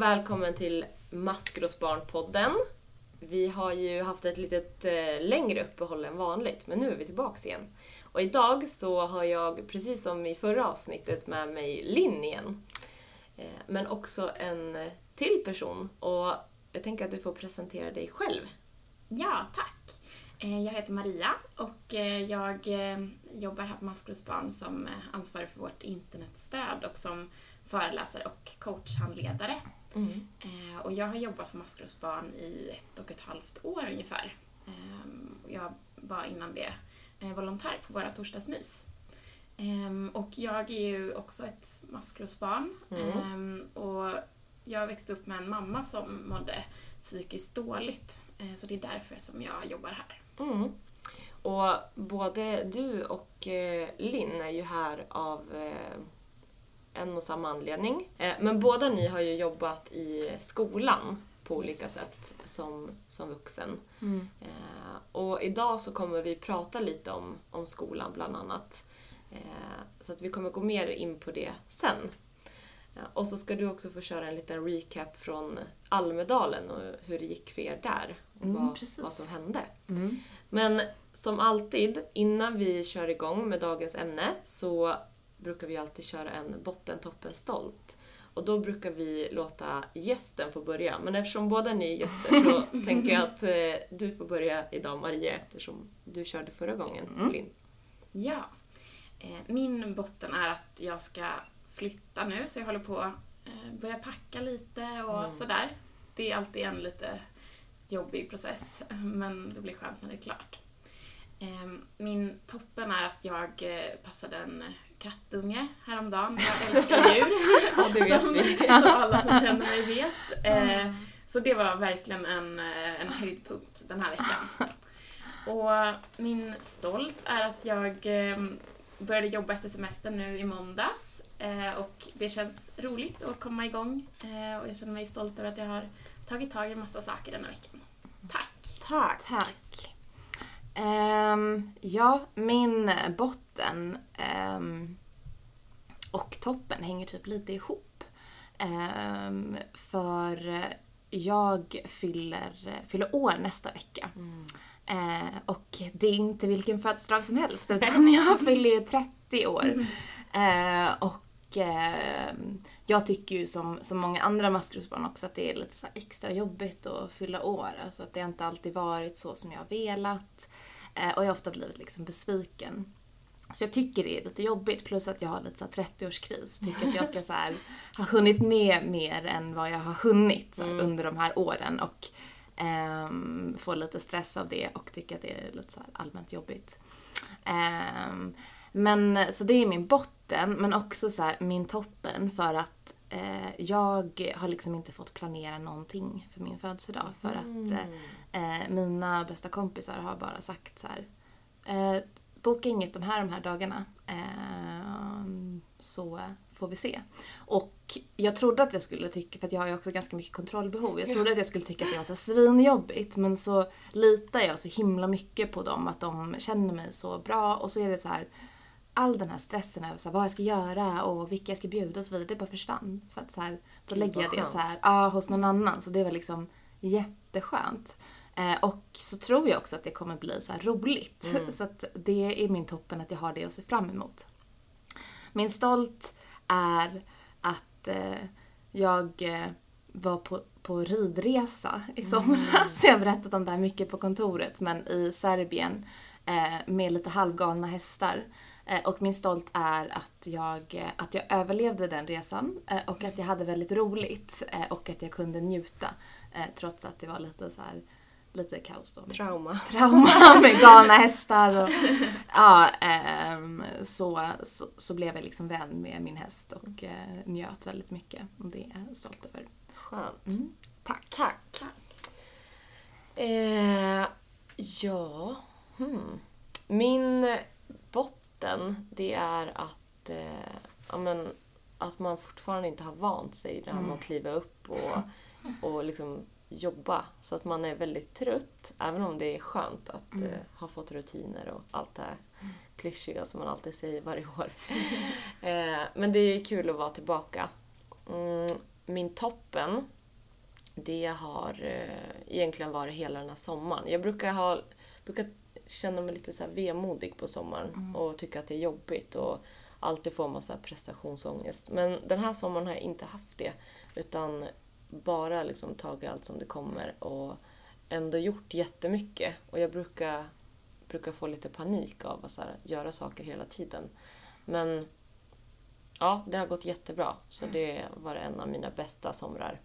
och välkommen till Maskrosbarnpodden. Vi har ju haft ett litet eh, längre uppehåll än vanligt, men nu är vi tillbaks igen. Och idag så har jag, precis som i förra avsnittet, med mig Linn igen. Eh, men också en till person. Och jag tänker att du får presentera dig själv. Ja, tack. Eh, jag heter Maria och eh, jag eh, jobbar här på Maskrosbarn som eh, ansvarig för vårt internetstöd och som föreläsare och coachhandledare. Mm. Och jag har jobbat på Maskrosbarn i ett och ett halvt år ungefär. Ehm, jag var innan det volontär på våra torsdagsmys. Ehm, och jag är ju också ett maskrosbarn. Mm. Ehm, och jag växte upp med en mamma som mådde psykiskt dåligt. Så det är därför som jag jobbar här. Mm. Och både du och eh, Linn är ju här av eh, en och samma anledning. Eh, men båda ni har ju jobbat i skolan på olika yes. sätt som, som vuxen. Mm. Eh, och idag så kommer vi prata lite om, om skolan bland annat. Eh, så att vi kommer gå mer in på det sen. Och så ska du också få köra en liten recap från Almedalen och hur det gick för er där. Och mm, vad, vad, som hände. Mm. Men som alltid, innan vi kör igång med dagens ämne så brukar vi alltid köra en botten, stolt. Och då brukar vi låta gästen få börja. Men eftersom båda ni är gäster så tänker jag att eh, du får börja idag Maria eftersom du körde förra gången, mm. Linn. Ja. Eh, min botten är att jag ska flytta nu så jag håller på att eh, börja packa lite och mm. sådär. Det är alltid en lite jobbig process, men det blir skönt när det är klart. Ehm, min toppen är att jag eh, passade en kattunge häromdagen. Jag älskar djur. ja, det vet som, vi. som alla som känner mig vet. Mm. Så det var verkligen en, eh, en höjdpunkt den här veckan. Och min stolt är att jag ehm, började jobba efter semestern nu i måndags. Och det känns roligt att komma igång. Och jag känner mig stolt över att jag har tagit tag i en massa saker denna veckan. Tack! Tack! Tack! Um, ja, min botten um, och toppen hänger typ lite ihop. Um, för jag fyller, fyller år nästa vecka. Mm. Uh, och det är inte vilken födelsedag som helst utan jag fyller ju 30 år. Mm. Uh, och uh, jag tycker ju som, som många andra maskrosbarn också att det är lite extra jobbigt att fylla år. Alltså att det inte alltid varit så som jag velat. Eh, och jag har ofta blivit liksom besviken. Så jag tycker det är lite jobbigt, plus att jag har lite 30-årskris. Tycker att jag ska så här, ha hunnit med mer än vad jag har hunnit här, mm. under de här åren. Och um, får lite stress av det och tycker att det är lite så allmänt jobbigt. Um, men så det är min botten, men också så här, min toppen för att eh, jag har liksom inte fått planera någonting för min födelsedag. För att mm. eh, mina bästa kompisar har bara sagt så här, eh, boka inget de här de här dagarna. Eh, så får vi se. Och jag trodde att jag skulle tycka, för jag har ju också ganska mycket kontrollbehov, jag trodde att jag skulle tycka att det var så svinjobbigt men så litar jag så himla mycket på dem, att de känner mig så bra och så är det så här all den här stressen över så här, vad jag ska göra och vilka jag ska bjuda och så vidare, det bara försvann. För att så här, då lägger jag det så här, ja, hos någon annan. Så det var liksom jätteskönt. Eh, och så tror jag också att det kommer bli så roligt. Mm. Så att det är min toppen att jag har det att se fram emot. Min stolt är att eh, jag eh, var på, på ridresa i mm. somras. Mm. Jag har berättat om det här mycket på kontoret, men i Serbien eh, med lite halvgalna hästar. Eh, och min stolt är att jag, eh, att jag överlevde den resan eh, och att jag hade väldigt roligt och att jag kunde njuta trots att det var lite så här, lite kaos då. Trauma. Trauma med galna hästar och ja, ähm, så, så, så, blev jag liksom vän med min häst och njöt väldigt mycket och det är jag stolt över. Skönt. Mm. Tack. Tack. Tack. Eh, ja, hmm. Min bot natten, det är att, eh, ja, men, att man fortfarande inte har vant sig det här med att mm. kliva upp och, och liksom jobba. Så att man är väldigt trött, även om det är skönt att mm. eh, ha fått rutiner och allt det här mm. klyschiga som man alltid säger varje år. eh, men det är kul att vara tillbaka. Mm, min toppen, det har eh, egentligen varit hela den här sommaren. Jag brukar, ha, brukar känna mig lite så här vemodig på sommaren och tycka att det är jobbigt och alltid få massa prestationsångest. Men den här sommaren har jag inte haft det. Utan bara liksom tagit allt som det kommer och ändå gjort jättemycket. Och jag brukar, brukar få lite panik av att här, göra saker hela tiden. Men ja, det har gått jättebra. Så det var en av mina bästa somrar.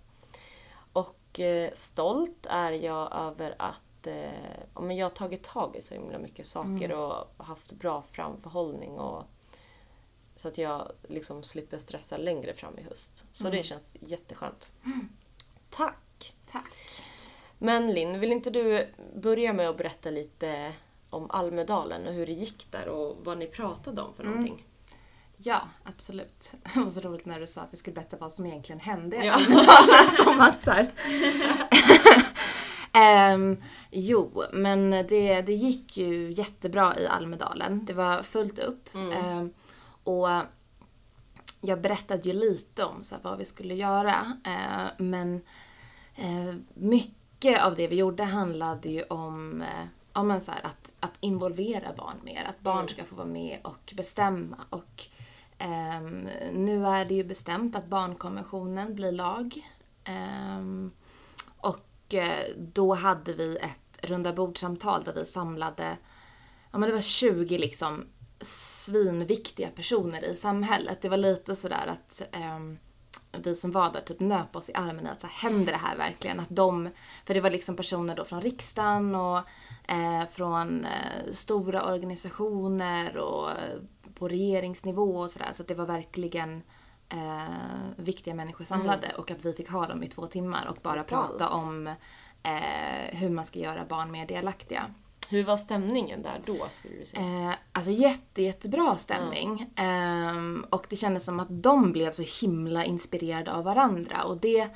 Och eh, stolt är jag över att eh, men jag har tagit tag i så himla mycket saker och haft bra framförhållning. Och, så att jag liksom slipper stressa längre fram i höst. Så det känns jätteskönt. Tack! Tack. Men Linn, vill inte du börja med att berätta lite om Almedalen och hur det gick där och vad ni pratade om för någonting? Ja, absolut. Det var så roligt när du sa att jag skulle berätta vad som egentligen hände i Ja. Almedalen. som att så Ehm, jo, men det, det gick ju jättebra i Almedalen. Det var fullt upp. Ehm, och jag berättade ju lite om så här, vad vi skulle göra. Eh, men eh, mycket av det vi gjorde handlade ju om eh, ja, men så här, att, att involvera barn mer. Att barn ska få vara med och bestämma. Och ehm, nu är det ju bestämt att barnkonventionen blir lag. Eh, Eh, då hade vi ett runda bordsamtal där vi samlade, ja men det var 20 liksom svinviktiga personer i samhället. Det var lite sådär att ehm, vi som var där typ nöp oss i armen i att så här, händer det här verkligen? Att de, för det var liksom personer då från riksdagen och eh, från eh, stora organisationer och eh, på regeringsnivå och sådär. Så att det var verkligen eh, viktiga människor samlade och att vi fick ha dem i två timmar och bara prata om eh, hur man ska göra barn mer delaktiga. Hur var stämningen där då skulle du säga? Eh, alltså jätte, jättebra stämning. Ehm, och det kändes som att de blev så himla inspirerade av varandra. Och det,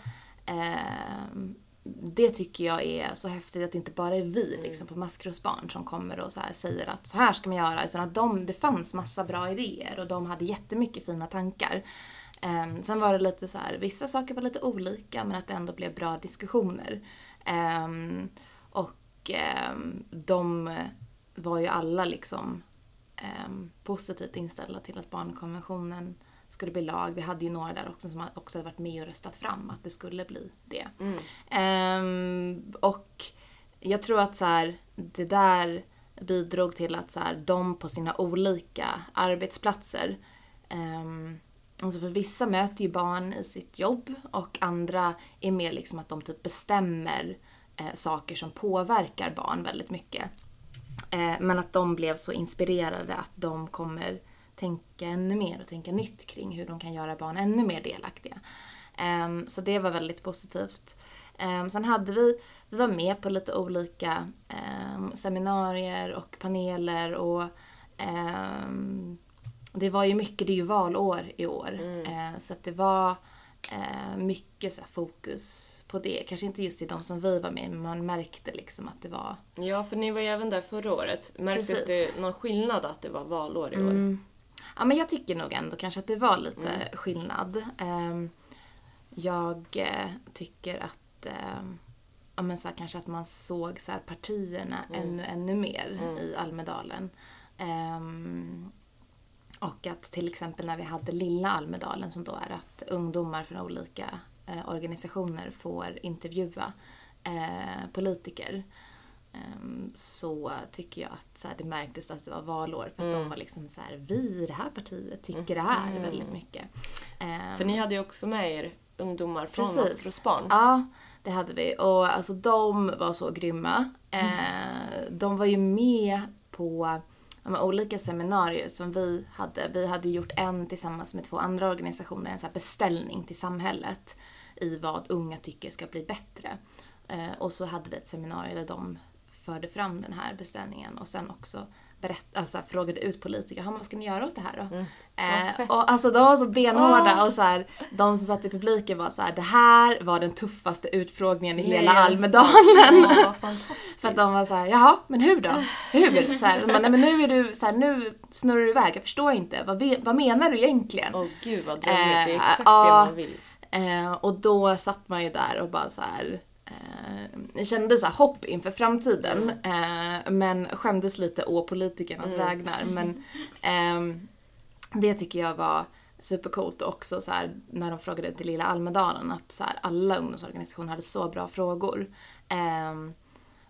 ehm, det tycker jag är så häftigt att det inte bara är vi liksom, på Maskrosbarn som kommer och så säger att så här ska man göra. Utan att de, det fanns massa bra idéer och de hade jättemycket fina tankar. Ehm, sen var det lite så här, vissa saker var lite olika men att det ändå blev bra diskussioner. Ehm, och ehm, de var ju alla liksom positivt inställda till att barnkonventionen skulle bli lag. Vi hade ju några där också som också hade varit med och röstat fram att det skulle bli det. Ehm, och jag tror att så här, det där bidrog till att så här, de på sina olika arbetsplatser ehm, Alltså för vissa möter ju barn i sitt jobb och andra är mer liksom att de typ bestämmer eh, saker som påverkar barn väldigt mycket. Eh, men att de blev så inspirerade att de kommer tänka ännu mer och tänka nytt kring hur de kan göra barn ännu mer delaktiga. Eh, så det var väldigt positivt. Ehm, sen hade vi, vi var med på lite olika ehm, seminarier och paneler och ehm, det var ju mycket, det är ju valår i år. Eh, så att det var eh, mycket så fokus på det. Kanske inte just i de som vi var med men man märkte liksom att det var Ja, för ni var ju även där förra året. Märktes Precis. det någon skillnad att det var valår i år? Mm. Ja, men jag tycker nog ändå kanske att det var lite skillnad. Ehm, jag eh, tycker att ehm, ja, men så här, kanske att man såg så partierna ännu, ännu mer i Almedalen. Ehm, och att till exempel när vi hade Lilla Almedalen som då är att ungdomar från olika eh, organisationer får intervjua eh, politiker. Ehm, så tycker jag att så här, det märktes att det var valår för att de var liksom så här, vi i det här partiet tycker det här väldigt mycket. Ehm, För ni hade ju också med er ungdomar från Precis. Maskrosbarn. Ja, det hade vi. Och alltså de var så grymma. Eh, de var ju med på men, olika seminarier som vi hade. Vi hade gjort en tillsammans med två andra organisationer, en så här beställning till samhället i vad unga tycker ska bli bättre. Eh, och så hade vi ett seminarium där de förde fram den här beställningen och sen också berätt, alltså, frågade ut politiker, "Ja, men vad ska ni göra åt det här då? Eh, och alltså de var så benhårda och så här, de som satt i publiken var så här, det här var den tuffaste utfrågningen i Nej, hela Almedalen. Fantastiskt. För att de var så här, jaha, men hur då? Hur? Så här, bara, nej men nu är du, så här, nu snurrar du iväg, jag förstår inte. Vad, vad menar du egentligen? Åh gud vad drömmigt, det är Eh, exakt det man vill. Eh, och då satt man ju där och bara så här eh, kände så hopp inför framtiden. Eh, men skämdes lite å politikernas vägnar. Men ehm, det tycker jag var supercoolt också så här, när de frågade till Lilla Almedalen att så här, alla ungdomsorganisationer hade så bra frågor. Ehm,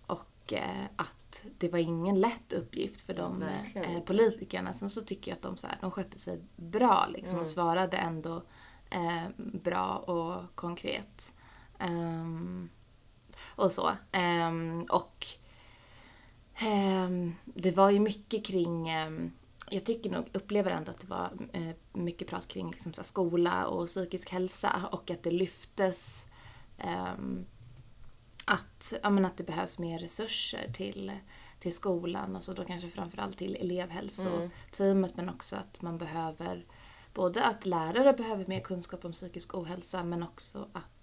och eh, att det var ingen lätt uppgift för de eh, politikerna. Sen så tycker jag att de, så här, de skötte sig bra liksom Mm. och svarade ändå eh, bra och konkret. Ehm, och så. Ehm, och ehm, det var ju mycket kring ehm, jag tycker nog, upplever ändå att det var eh, mycket prat kring liksom, så skola och psykisk hälsa och att det lyftes att, ja, men att det behövs mer resurser till, till skolan, alltså då kanske framförallt till elevhälsoteamet men också att man behöver både att lärare behöver mer kunskap om psykisk ohälsa men också att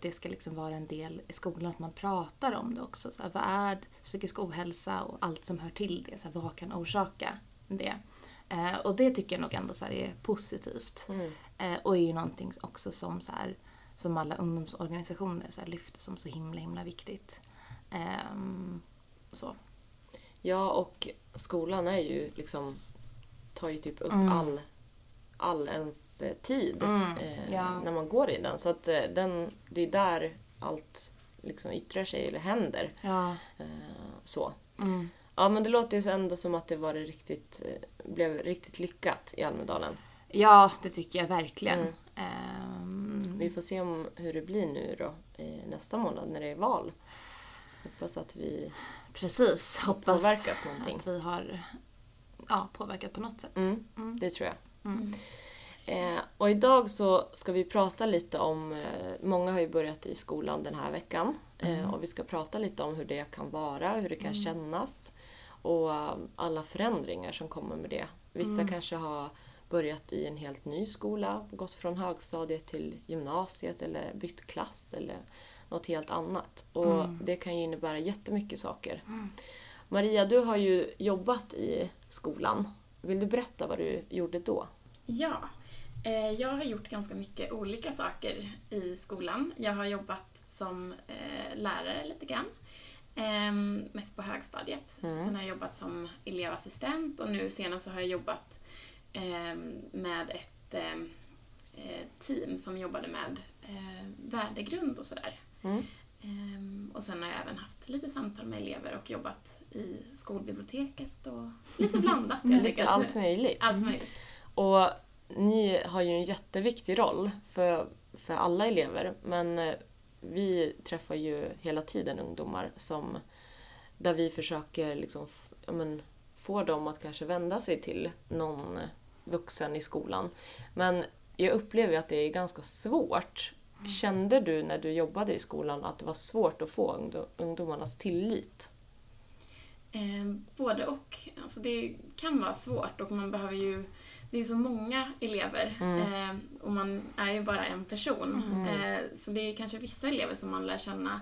det ska liksom vara en del i skolan, att man pratar om det också. Så här, vad är psykisk ohälsa och allt som hör till det? Så här, vad kan orsaka det? Eh, och det tycker jag nog ändå så här är positivt. Mm. Eh, och är ju någonting också som, så här, som alla ungdomsorganisationer så lyfter som så himla himla viktigt. Ehm, så. Ja, och skolan är ju liksom tar ju typ upp Mm. all, all ens eh, tid Mm, eh, ja. när man går i den. Så att eh, den, det är där allt liksom yttrar sig eller händer. Ja. Eh, så. Mm. Ja, men det låter ju ändå som att det var riktigt, eh, blev riktigt lyckat i Almedalen. ja, det tycker jag verkligen. Mm. Ehm, Vi får se om hur det blir nu då nästa månad när det är val. Hoppas att vi precis, hoppas påverkat någonting. att vi har ja, påverkat på något sätt. Mm, Mm. det tror jag. Mm. Eh, och idag så ska vi prata lite om, eh, många har ju börjat i skolan den här veckan. Eh, och vi ska prata lite om hur det kan vara, hur det kan kännas. Och eh, alla förändringar som kommer med det. Vissa kanske har börjat i en helt ny skola, gått från högstadiet till gymnasiet eller bytt klass eller något helt annat. Och det kan ju innebära jättemycket saker. Maria, du har ju jobbat i skolan. Vill du berätta vad du gjorde då? Ja, eh, jag har gjort ganska mycket olika saker i skolan. Jag har jobbat som eh, lärare lite grann. Ehm, mest på högstadiet. Mm. Sen har jag jobbat som elevassistent och nu senast så har jag jobbat ehm, med ett ehm, eh, team som jobbade med värdegrund och sådär. Mm. Och sen har jag även haft lite samtal med elever och jobbat i skolbiblioteket och lite blandat. helt Lite allt möjligt. Allt möjligt. Och ni har ju en jätteviktig roll för, för alla elever. Men eh, vi träffar ju hela tiden ungdomar som där vi försöker liksom, men, få dem att kanske vända sig till någon vuxen i skolan. Men jag upplever att det är ganska svårt. Kände du när du jobbade i skolan att det var svårt att få ungdo- ungdomarnas tillit? Eh, både och. Alltså det kan vara svårt och man behöver ju... Det är så många elever eh, och man är ju bara en person. Eh, så det är kanske vissa elever som man lär känna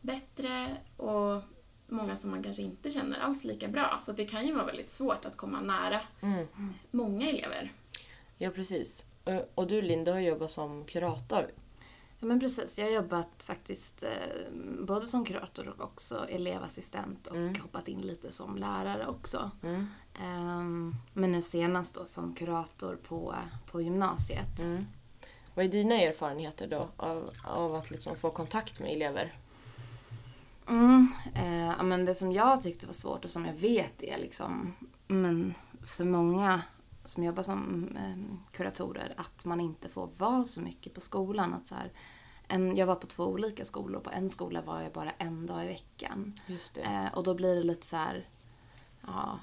bättre och många som man kanske inte känner alls lika bra. Så det kan ju vara väldigt svårt att komma nära många elever. Ja, precis. Eh, Och du Linn, du har jobbat som kurator. Ja men precis, jag har jobbat faktiskt både som kurator och också elevassistent och hoppat in lite som lärare också. Ehm, men nu senast då som kurator på, på gymnasiet. Mm. Vad är dina erfarenheter då av, av att liksom få kontakt med elever? Mm, eh, men det som jag tyckte var svårt och som jag vet är liksom, men för många som jobbar som eh, kuratorer, att man inte får vara så mycket på skolan. Att så här, en, jag var på två olika skolor, på en skola var jag bara en dag i veckan. Eh, och då blir det lite så här, ja,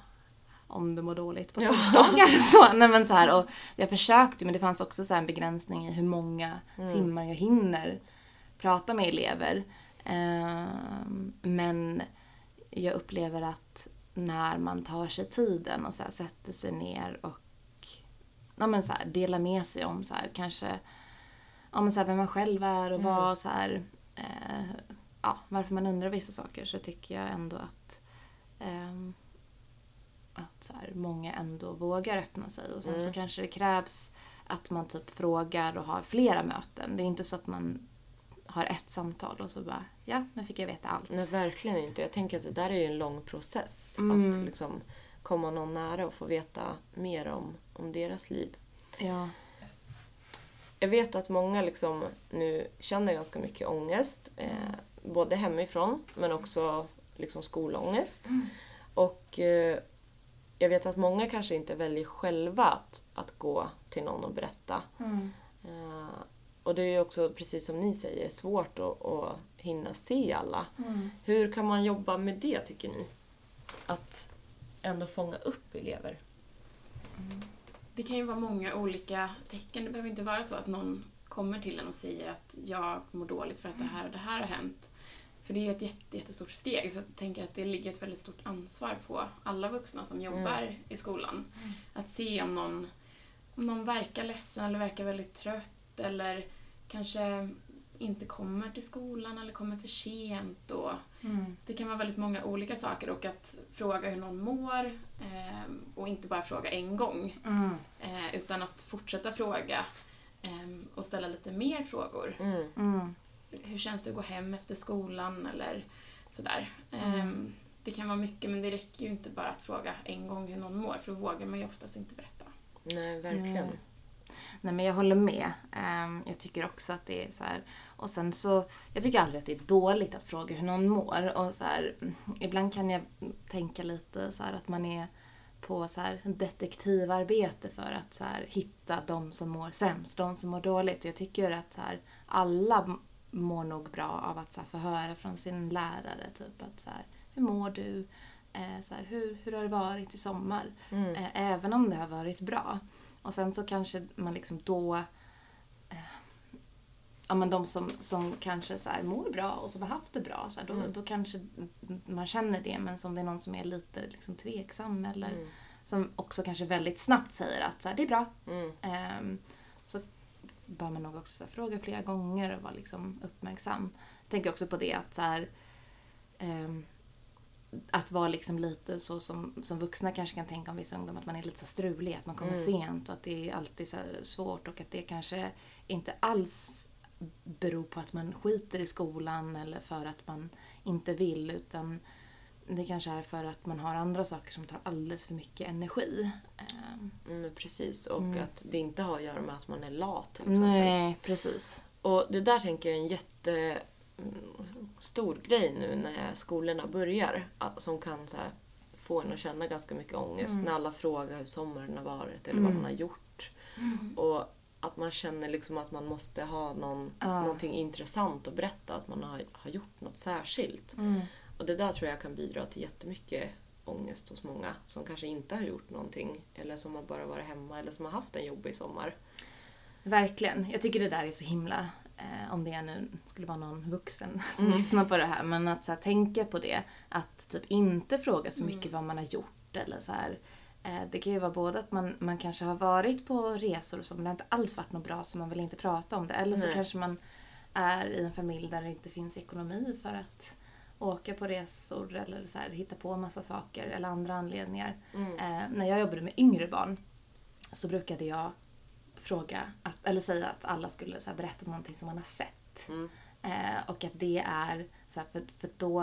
om du mår dåligt på torsdagar. Så, nej men så här, och jag försökte men det fanns också så här en begränsning i hur många timmar jag hinner prata med elever. Ehm, men jag upplever att när man tar sig tiden och så här sätter sig ner och ja, men så här, delar med sig om så här, kanske ja, men så här, vem man själv är och vad så här, eh, ja, varför man undrar vissa saker så tycker jag ändå att ehm, att så här, många ändå vågar öppna sig. Och sen så Mm. kanske det krävs att man typ frågar och har flera möten. Det är inte så att man har ett samtal och så bara, ja, nu fick jag veta allt. Nej, verkligen inte. Jag tänker att det där är ju en lång process. Mm. Att liksom komma någon nära och få veta mer om, om deras liv. Ja. Jag vet att många liksom nu känner ganska mycket ångest. Eh, både hemifrån men också liksom skolångest. Och eh, jag vet att många kanske inte väljer själva att, att gå till någon och berätta. Mm. Eh, och det är ju också, precis som ni säger, svårt att, att hinna se alla. Mm. Hur kan man jobba med det tycker ni? Att ändå fånga upp elever. Det kan ju vara många olika tecken. Det behöver inte vara så att någon kommer till en och säger att jag mår dåligt för att det här och det här har hänt. För det är ju ett jätte, jättestort steg. Så jag tänker att det ligger ett väldigt stort ansvar på alla vuxna som jobbar i skolan. Att se om någon, om någon verkar ledsen eller verkar väldigt trött eller kanske inte kommer till skolan eller kommer för sent. Och Mm. det kan vara väldigt många olika saker och att fråga hur någon mår eh, och inte bara fråga en gång Mm. eh, utan att fortsätta fråga eh, och ställa lite mer frågor. Mm. Mm. Hur känns det att gå hem efter skolan eller sådär. Mm. Eh, det kan vara mycket men det räcker ju inte bara att fråga en gång hur någon mår för då vågar man ju oftast inte berätta. Nej, verkligen. Nej. Nej men jag håller med. Ehm, jag tycker också att det är så här. Och sen så, jag tycker aldrig att det är dåligt att fråga hur någon mår. Och så här, mm, ibland kan jag tänka lite så här att man är på så här detektivarbete för att så här, hitta de som mår sämst, de som mår dåligt. Jag tycker att så här, alla mår nog bra av att så här, få höra från sin lärare typ att så här, hur mår du? Eh, så här, hur, hur har det varit i sommar? Mm. Eh, även om det har varit bra. Och sen så kanske man liksom då... Eh, ja men de som, som kanske så här mår bra och som har haft det bra, så här, då, Mm. då kanske man känner det. Men som det är någon som är lite liksom tveksam eller Mm. som också kanske väldigt snabbt säger att så här, det är bra. Mm. Ehm, så bör man nog också fråga flera gånger och vara liksom uppmärksam. Jag tänker också på det att så här, ehm, att vara liksom lite så som, som vuxna kanske kan tänka om vissa ungdomar, att man är lite så strulig, att man kommer Mm. sent och att det är alltid så svårt och att det kanske inte alls beror på att man skiter i skolan eller för att man inte vill utan det kanske är för att man har andra saker som tar alldeles för mycket energi. Ehm, Mm, precis, och Mm. att det inte har att göra med att man är lat. Nej, precis. Och det där tänker jag är en jätte mm, grej nu när skolorna börjar. Som kan så här, få en att känna ganska mycket ångest. Mm. När alla frågar hur sommaren har varit eller vad Mm. man har gjort. Och att man känner liksom att man måste ha någon, Ja. någonting intressant att berätta. Att man har, har gjort något särskilt. Mm. Och det där tror jag kan bidra till jättemycket ångest hos många som kanske inte har gjort någonting. Eller som har bara varit hemma eller som har haft en jobbig sommar. Verkligen. Jag tycker det där är så himla, eh, om det nu skulle vara någon vuxen som Mm. lyssnar på det här, men att så här, tänka på det. Att typ inte fråga så mycket Mm. vad man har gjort eller så här. Eh, det kan ju vara både att man, man kanske har varit på resor som det inte alls varit något bra så man vill inte prata om det. Eller så Nej. kanske man är i en familj där det inte finns ekonomi för att åka på resor eller så här, hitta på massa saker eller andra anledningar. Mm. Eh, när jag jobbade med yngre barn så brukade jag fråga, att, eller säga att alla skulle så här, berätta om någonting som man har sett. Mm. Eh, och att det är, så här, för, för då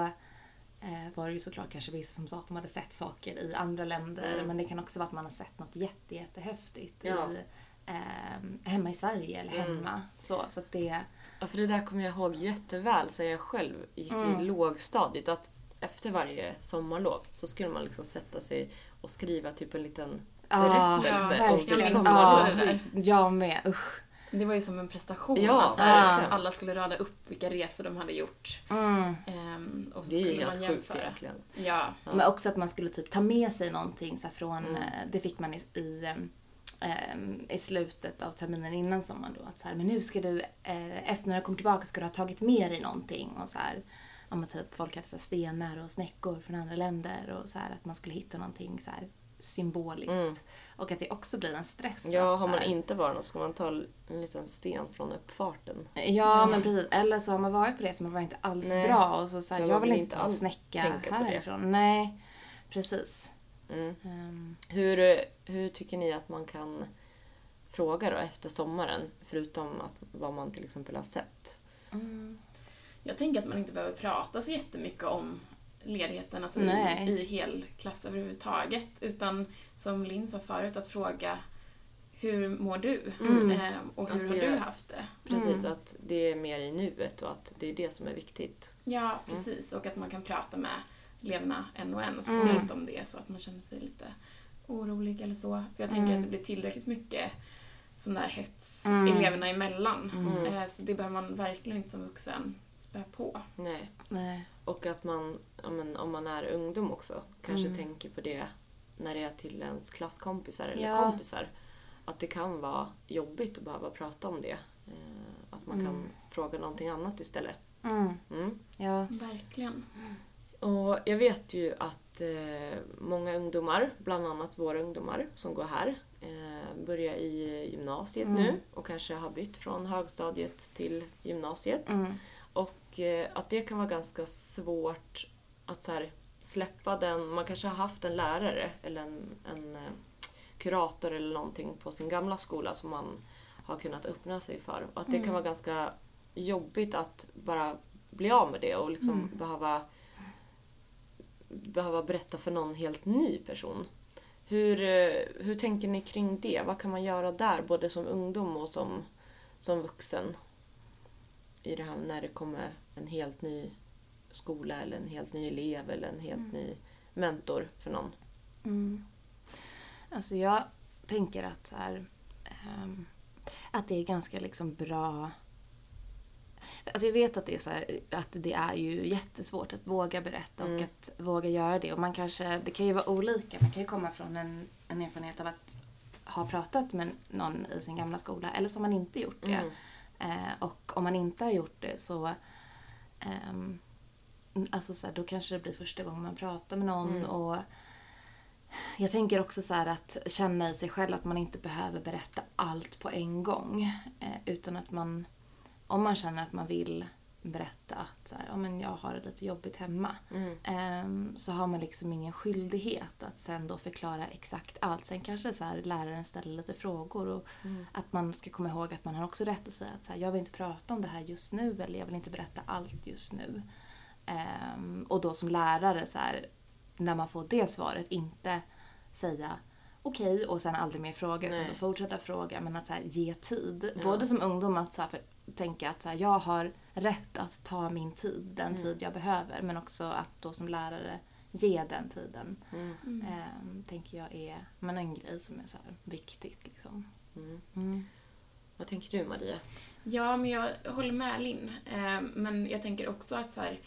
eh, var det ju såklart kanske vissa som sa att de hade sett saker i andra länder. Mm. Men det kan också vara att man har sett något jätte, jättehäftigt Ja. i, eh, hemma i Sverige eller Mm. hemma. Så, så att det... Ja, för det där kommer jag ihåg jätteväl sen jag själv gick Mm. i lågstadiet. Att efter varje sommarlov så skulle man liksom sätta sig och skriva typ en liten berättelse Ja, om sitt Ja, sommarlov. där. jag med, usch. Det var ju som en prestation. Ja, att så här, verkligen. alla skulle rada upp vilka resor de hade gjort. Mm. Ehm, och så Det skulle man jämföra. egentligen. Ja. Ja. Men också att man skulle typ ta med sig någonting så här, från, Mm. eh, det fick man i, i, em, i slutet av terminen innan sommaren då. Att så här, men nu ska du, eh, efter när du kommer tillbaka ska du ha tagit med dig någonting. Och så här, ja, men typ folk hade så här, stenar och snäckor från andra länder och så här, att man skulle hitta någonting så här symboliskt. Mm. Och att det också blir en stress. Ja, att, har man här- inte varit något ska man ta en liten sten från uppfarten. Ja, men precis. Eller så har man varit på det som var inte alls Nej. bra och så, så här, jag man vill inte ta en snäcka härifrån. Nej, precis. Mm. Ehm, Hur, hur tycker ni att man kan fråga då efter sommaren? Förutom att, vad man till exempel har sett. mm, Jag tänker att man inte behöver prata så jättemycket om ledigheten alltså Nej. i, i hel klass överhuvudtaget. Utan som Linn sa förut, att fråga hur mår du? Mm. Eh, och hur har du haft det? Precis, Mm. att det är mer i nuet och att det är det som är viktigt. Ja, precis. Och att man kan prata med eleverna en och en. Speciellt om det är så att man känner sig lite orolig eller så. För jag tänker Mm. att det blir tillräckligt mycket sån där hets Mm. eleverna emellan. Mm. Eh, så det behöver man verkligen inte som vuxen spä på. Nej. nej. Och att man, ja, men, om man är ungdom också, kanske Mm. tänker på det när det är till ens klasskompisar eller Ja. kompisar. Att det kan vara jobbigt att behöva prata om det. Eh, att man kan Mm. fråga någonting annat istället. Mm, Mm. ja. Verkligen. Och jag vet ju att eh, många ungdomar, bland annat våra ungdomar som går här, eh, börjar i gymnasiet Mm. nu och kanske har bytt från högstadiet till gymnasiet. Mm, Och eh, att det kan vara ganska svårt att så här, släppa den, man kanske har haft en lärare eller en, en kurator eller någonting på sin gamla skola som man har kunnat öppna sig för. Och att det kan vara ganska jobbigt att bara bli av med det och liksom behöva, behöva berätta för någon helt ny person. Hur, eh, hur tänker ni kring det? Vad kan man göra där, både som ungdom och som, som vuxen? I det här när det kommer en helt ny skola eller en helt ny elev eller en helt ny mentor för någon. mm. Alltså jag tänker att här, ehm, att det är ganska liksom bra Alltså jag vet att det, är så här, att det är ju jättesvårt att våga berätta och Mm. att våga göra det. Och man kanske, det kan ju vara olika. Man kan ju komma från en, en erfarenhet av att ha pratat med någon i sin gamla skola eller så har man inte gjort det. Mm. Eh, och om man inte har gjort det så ehm, alltså så här, då kanske det blir första gången man pratar med någon. Mm. Och jag tänker också så att känna i sig själv att man inte behöver berätta allt på en gång. Eh, utan att man, om man känner att man vill berätta att så här, men jag har det lite jobbigt hemma. Mm. Ehm, så har man liksom ingen skyldighet att sen då förklara exakt allt. Sen kanske så här, läraren ställer lite frågor och Mm. att man ska komma ihåg att man har också rätt att säga att så här, jag vill inte prata om det här just nu eller jag vill inte berätta allt just nu. Ehm, och då som lärare, så här, när man får det svaret, inte säga okej och sen aldrig mer fråga utan Nej. då fortsätta fråga men att så ge tid. Ja. Både som ungdom att så för, tänka att så här, jag har rätt att ta min tid, den Mm. tid jag behöver men också att då som lärare ge den tiden. Mm. Ehm, tänker jag är men en grej som är så här, viktigt. Liksom. Mm. Mm. Vad tänker du Maria? Ja, men jag håller med Linn. Eh, men jag tänker också att så här,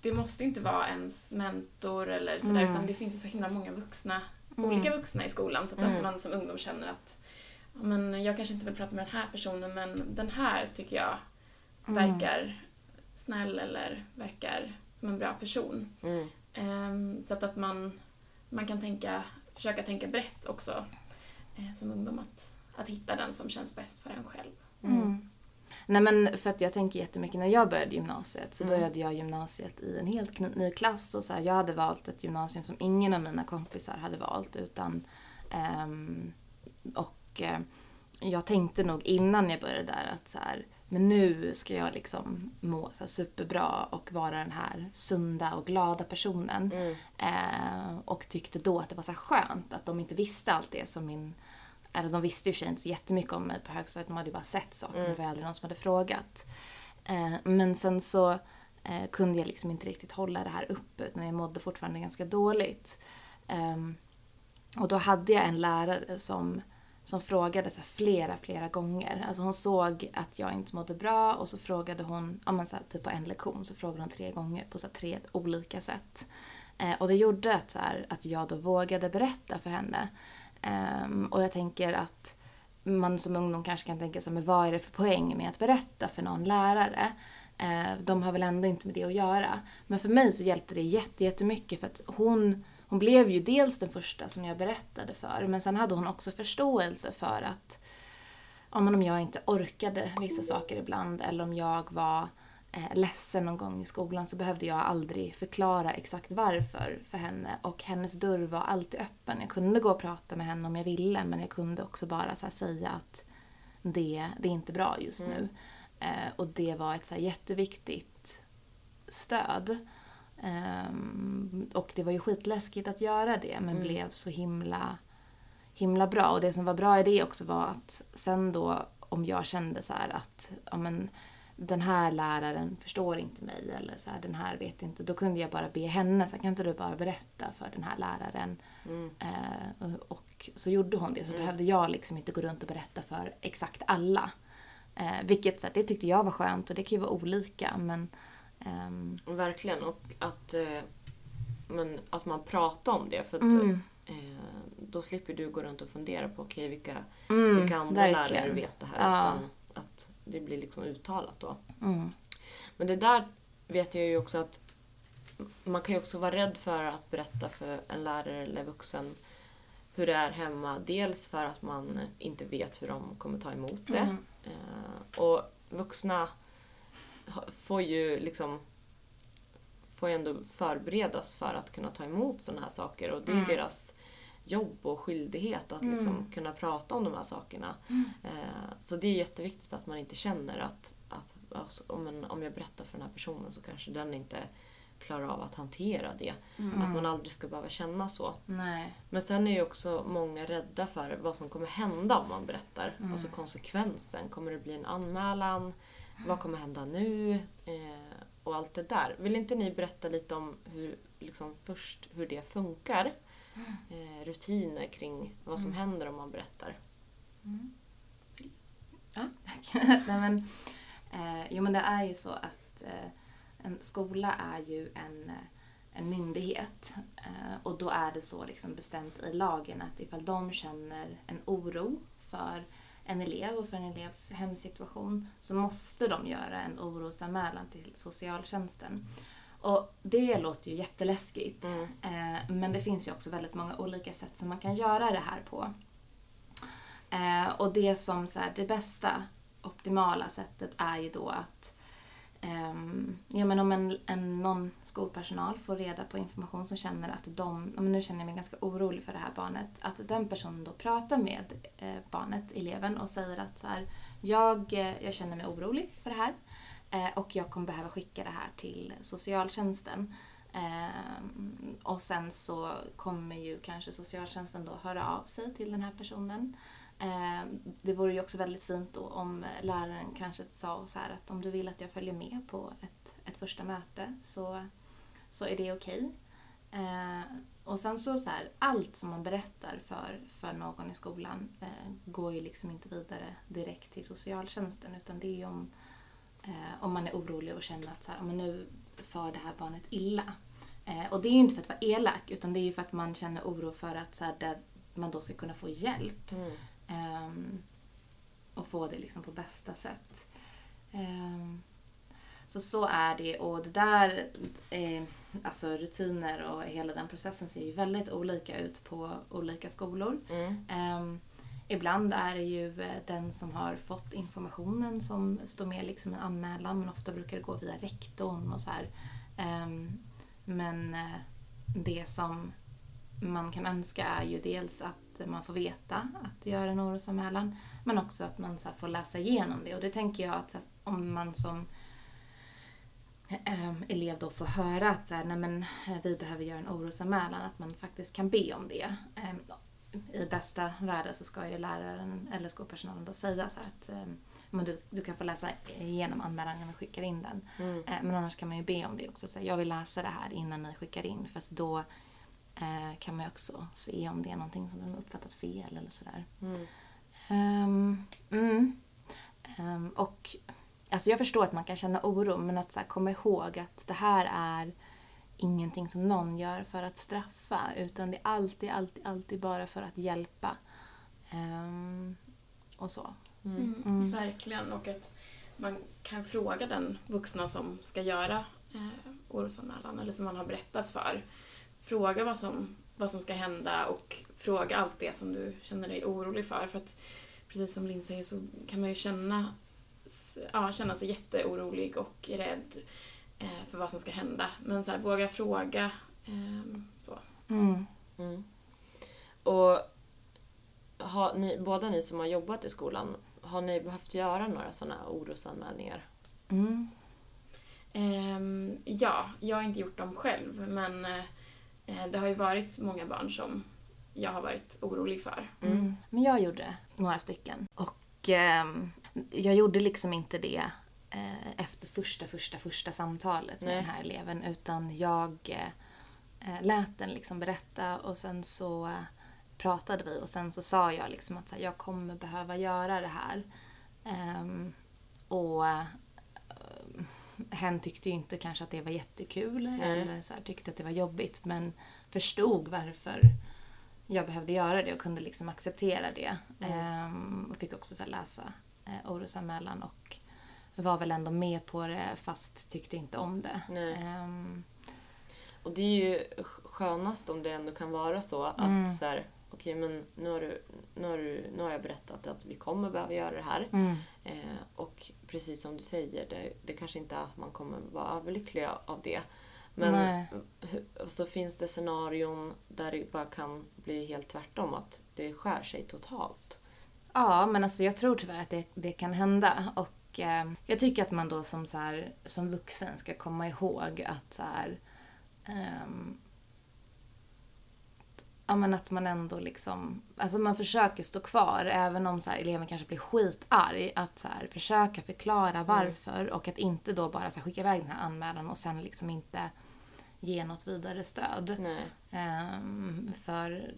det måste inte vara ens mentor eller sådär, Mm. utan det finns ju så himla många vuxna, Mm. olika vuxna i skolan. Så att Mm. man som ungdom känner att men jag kanske inte vill prata med den här personen, men den här tycker jag Mm. verkar snäll eller verkar som en bra person. Mm. Ehm, så att, att man, man kan tänka, försöka tänka brett också eh, som ungdom. Att, att hitta den som känns bäst för en själv. Mm. Nej men för att jag tänker jättemycket när jag började gymnasiet så Mm. började jag gymnasiet i en helt ny klass och så här, jag hade valt ett gymnasium som ingen av mina kompisar hade valt utan ehm, och eh, jag tänkte nog innan jag började där att så här, men nu ska jag liksom må så superbra och vara den här sunda och glada personen. Mm. Eh, och tyckte då att det var så skönt att de inte visste allt det som min... Eller de visste ju sig inte så jättemycket om mig på högstadiet, de hade ju bara sett saker, men det var aldrig någon som hade frågat. Eh, men sen så eh, kunde jag liksom inte riktigt hålla det här uppe, utan jag mådde fortfarande ganska dåligt. Ehm, och då hade jag en lärare som, som frågade så här flera, flera gånger. Alltså hon såg att jag inte mådde bra och så frågade hon, ja men så här, typ på en lektion, så frågade hon tre gånger på så här, tre olika sätt. Eh, och det gjorde att, så här, att jag då vågade berätta för henne. Eh, och jag tänker att man som ungdom kanske kan tänka sig, men vad är det för poäng med att berätta för någon lärare? Eh, de har väl ändå inte med det att göra. Men för mig så hjälpte det jätte- jättemycket för att hon, hon blev ju dels den första som jag berättade för, men sen hade hon också förståelse för att ja, om jag inte orkade vissa saker ibland eller om jag var eh, ledsen någon gång i skolan så behövde jag aldrig förklara exakt varför för henne. Och hennes dörr var alltid öppen. Jag kunde gå och prata med henne om jag ville men jag kunde också bara säga att det, det är inte bra just Mm. nu. Eh, och det var ett så jätteviktigt stöd. Ehm, och det var ju skitläskigt att göra det men Mm. blev så himla, himla bra. Och det som var bra i det också var att sen då om jag kände så att ja, men, den här läraren förstår inte mig eller så här, den här vet inte. Då kunde jag bara be henne, så här, kan inte du bara berätta för den här läraren? Mm. Eh, och så gjorde hon det. Så Mm. behövde jag liksom inte gå runt och berätta för exakt alla. Eh, vilket så här, det tyckte jag var skönt och det kan ju vara olika men ehm, Verkligen. Och att, eh, men, att man pratar om det. För att, mm, eh, då slipper du gå runt och fundera på okay, vilka, mm, vilka andra verkligen. lärare vet det här. Ja. Utan att det blir liksom uttalat då. Mm, Men det där vet jag ju också att man kan ju också vara rädd för att berätta för en lärare eller vuxen hur det är hemma. Dels för att man inte vet hur de kommer ta emot det. mm, Eh, och vuxna får ju liksom får ju ändå förberedas för att kunna ta emot sådana här saker och det är Mm. deras jobb och skyldighet att liksom Mm. kunna prata om de här sakerna. Eh, så det är jätteviktigt att man inte känner att, att alltså, om, en, om jag berättar för den här personen så kanske den inte klarar av att hantera det. mm. Att man aldrig ska behöva känna så. Nej. Men sen är ju också många rädda för vad som kommer hända om man berättar. Mm. Alltså konsekvensen. Kommer det bli en anmälan? Vad kommer hända nu? Eh, och allt det där. Vill inte ni berätta lite om hur, liksom först hur det funkar? Eh, rutiner kring vad som Mm. händer om man berättar. Ja, tack. Nej, men, eh, jo men det är ju så att eh, en skola är ju en, eh, en myndighet eh, och då är det så liksom bestämt i lagen att ifall de känner en oro för en elev och för en elevs hemsituation så måste de göra en orosanmälan till socialtjänsten. Och det låter ju jätteläskigt. Mm. Eh, men det finns ju också väldigt många olika sätt som man kan göra det här på. Eh, och det som så här, det bästa, optimala sättet är ju då att Ehm, ja, men om en, en, någon skolpersonal får reda på information som känner att de, ja, nu känner jag mig ganska orolig för det här barnet, att den personen då pratar med eh, barnet, eleven, och säger att så här, jag, eh, jag känner mig orolig för det här eh, och jag kommer behöva skicka det här till socialtjänsten. Ehm, och sen så kommer ju kanske socialtjänsten då höra av sig till den här personen. Ehm, det vore ju också väldigt fint då om läraren kanske sa så här att om du vill att jag följer med på ett, ett första möte så, så är det okej. Ehm, och sen så, så här, allt som man berättar för, för någon i skolan eh, går ju liksom inte vidare direkt till socialtjänsten utan det är ju om, eh, om man är orolig och känner att så här, men nu för det här barnet illa. Eh, och det är ju inte för att vara elak utan det är ju för att man känner oro för att så här, man då ska kunna få hjälp. Mm. Ehm, och få det liksom på bästa sätt. Ehm, så så är det och det där, eh, alltså rutiner och hela den processen ser ju väldigt olika ut på olika skolor. Mm. Ehm, ibland är det ju eh, den som har fått informationen som står med liksom en anmälan men ofta brukar det gå via rektorn och så här. Men eh, det som man kan önska är ju dels att man får veta att göra en orosanmälan men också att man så får läsa igenom det och det tänker jag att om man som eh, elev då får höra att så här, nej men, eh, vi behöver göra en orosanmälan, att man faktiskt kan be om det. Eh, I bästa världen så ska ju läraren eller skolpersonalen då säga så att eh, men du, du kan få läsa igenom anmälan när vi skickar in den. Mm. Eh, men annars kan man ju be om det också. Så jag vill läsa det här innan ni skickar in för att då eh, kan man ju också se om det är någonting som de har uppfattat fel eller sådär. Mm. Ehm, mm. Ehm, och alltså jag förstår att man kan känna oro men att så här, komma ihåg att det här är ingenting som någon gör för att straffa utan det är alltid, alltid, alltid bara för att hjälpa. Ehm, och så. Mm. Mm, Mm. Verkligen. Och att man kan fråga den vuxna som ska göra eh, orosanmälan eller som man har berättat för. Fråga vad som, vad som ska hända och fråga allt det som du känner dig orolig för. För att precis som Linn säger så kan man ju känna ja, känna sig jätteorolig och rädd eh, för vad som ska hända. Men så här, våga fråga. ehm, så. Mm. Mm. Och har ni, båda ni som har jobbat i skolan, har ni behövt göra några sådana orosanmälningar? Mm. Ehm, ja, jag har inte gjort dem själv men eh, det har ju varit många barn som jag har varit orolig för. Mm. Men jag gjorde några stycken. Och ehm, jag gjorde liksom inte det eh, efter första, första, första samtalet med Nej. den här eleven. Utan jag eh, eh, lät den liksom berätta och sen så eh, pratade vi och sen så sa jag liksom att så här, jag kommer behöva göra det här. Ehm, och eh, hen tyckte ju inte kanske att det var jättekul eller så här, tyckte att det var jobbigt men förstod varför jag behövde göra det och kunde liksom acceptera det. Ehm, och fick också så läsa eh, orosanmälan och var väl ändå med på det fast tyckte inte om det. Ehm, Och det är ju skönast om det ändå kan vara så att Mm. så här, okej men nu har, du, nu, har du, nu har jag berättat att vi kommer behöva göra det här. mm, Eh, och precis som du säger, det, det kanske inte är att man kommer vara överlycklig av det. Men Nej. så finns det scenarion där det bara kan bli helt tvärtom, att det skär sig totalt. Ja, men alltså jag tror tyvärr att det, det kan hända. Och eh, jag tycker att man då som, så här, som vuxen ska komma ihåg att så här, ehm, ja, men att man ändå liksom, alltså man försöker stå kvar även om så här, eleven kanske blir skitarg. Att så här, försöka förklara varför och att inte då bara så här, skicka iväg den här anmälan och sen liksom inte ge något vidare stöd. Nej. Ehm, för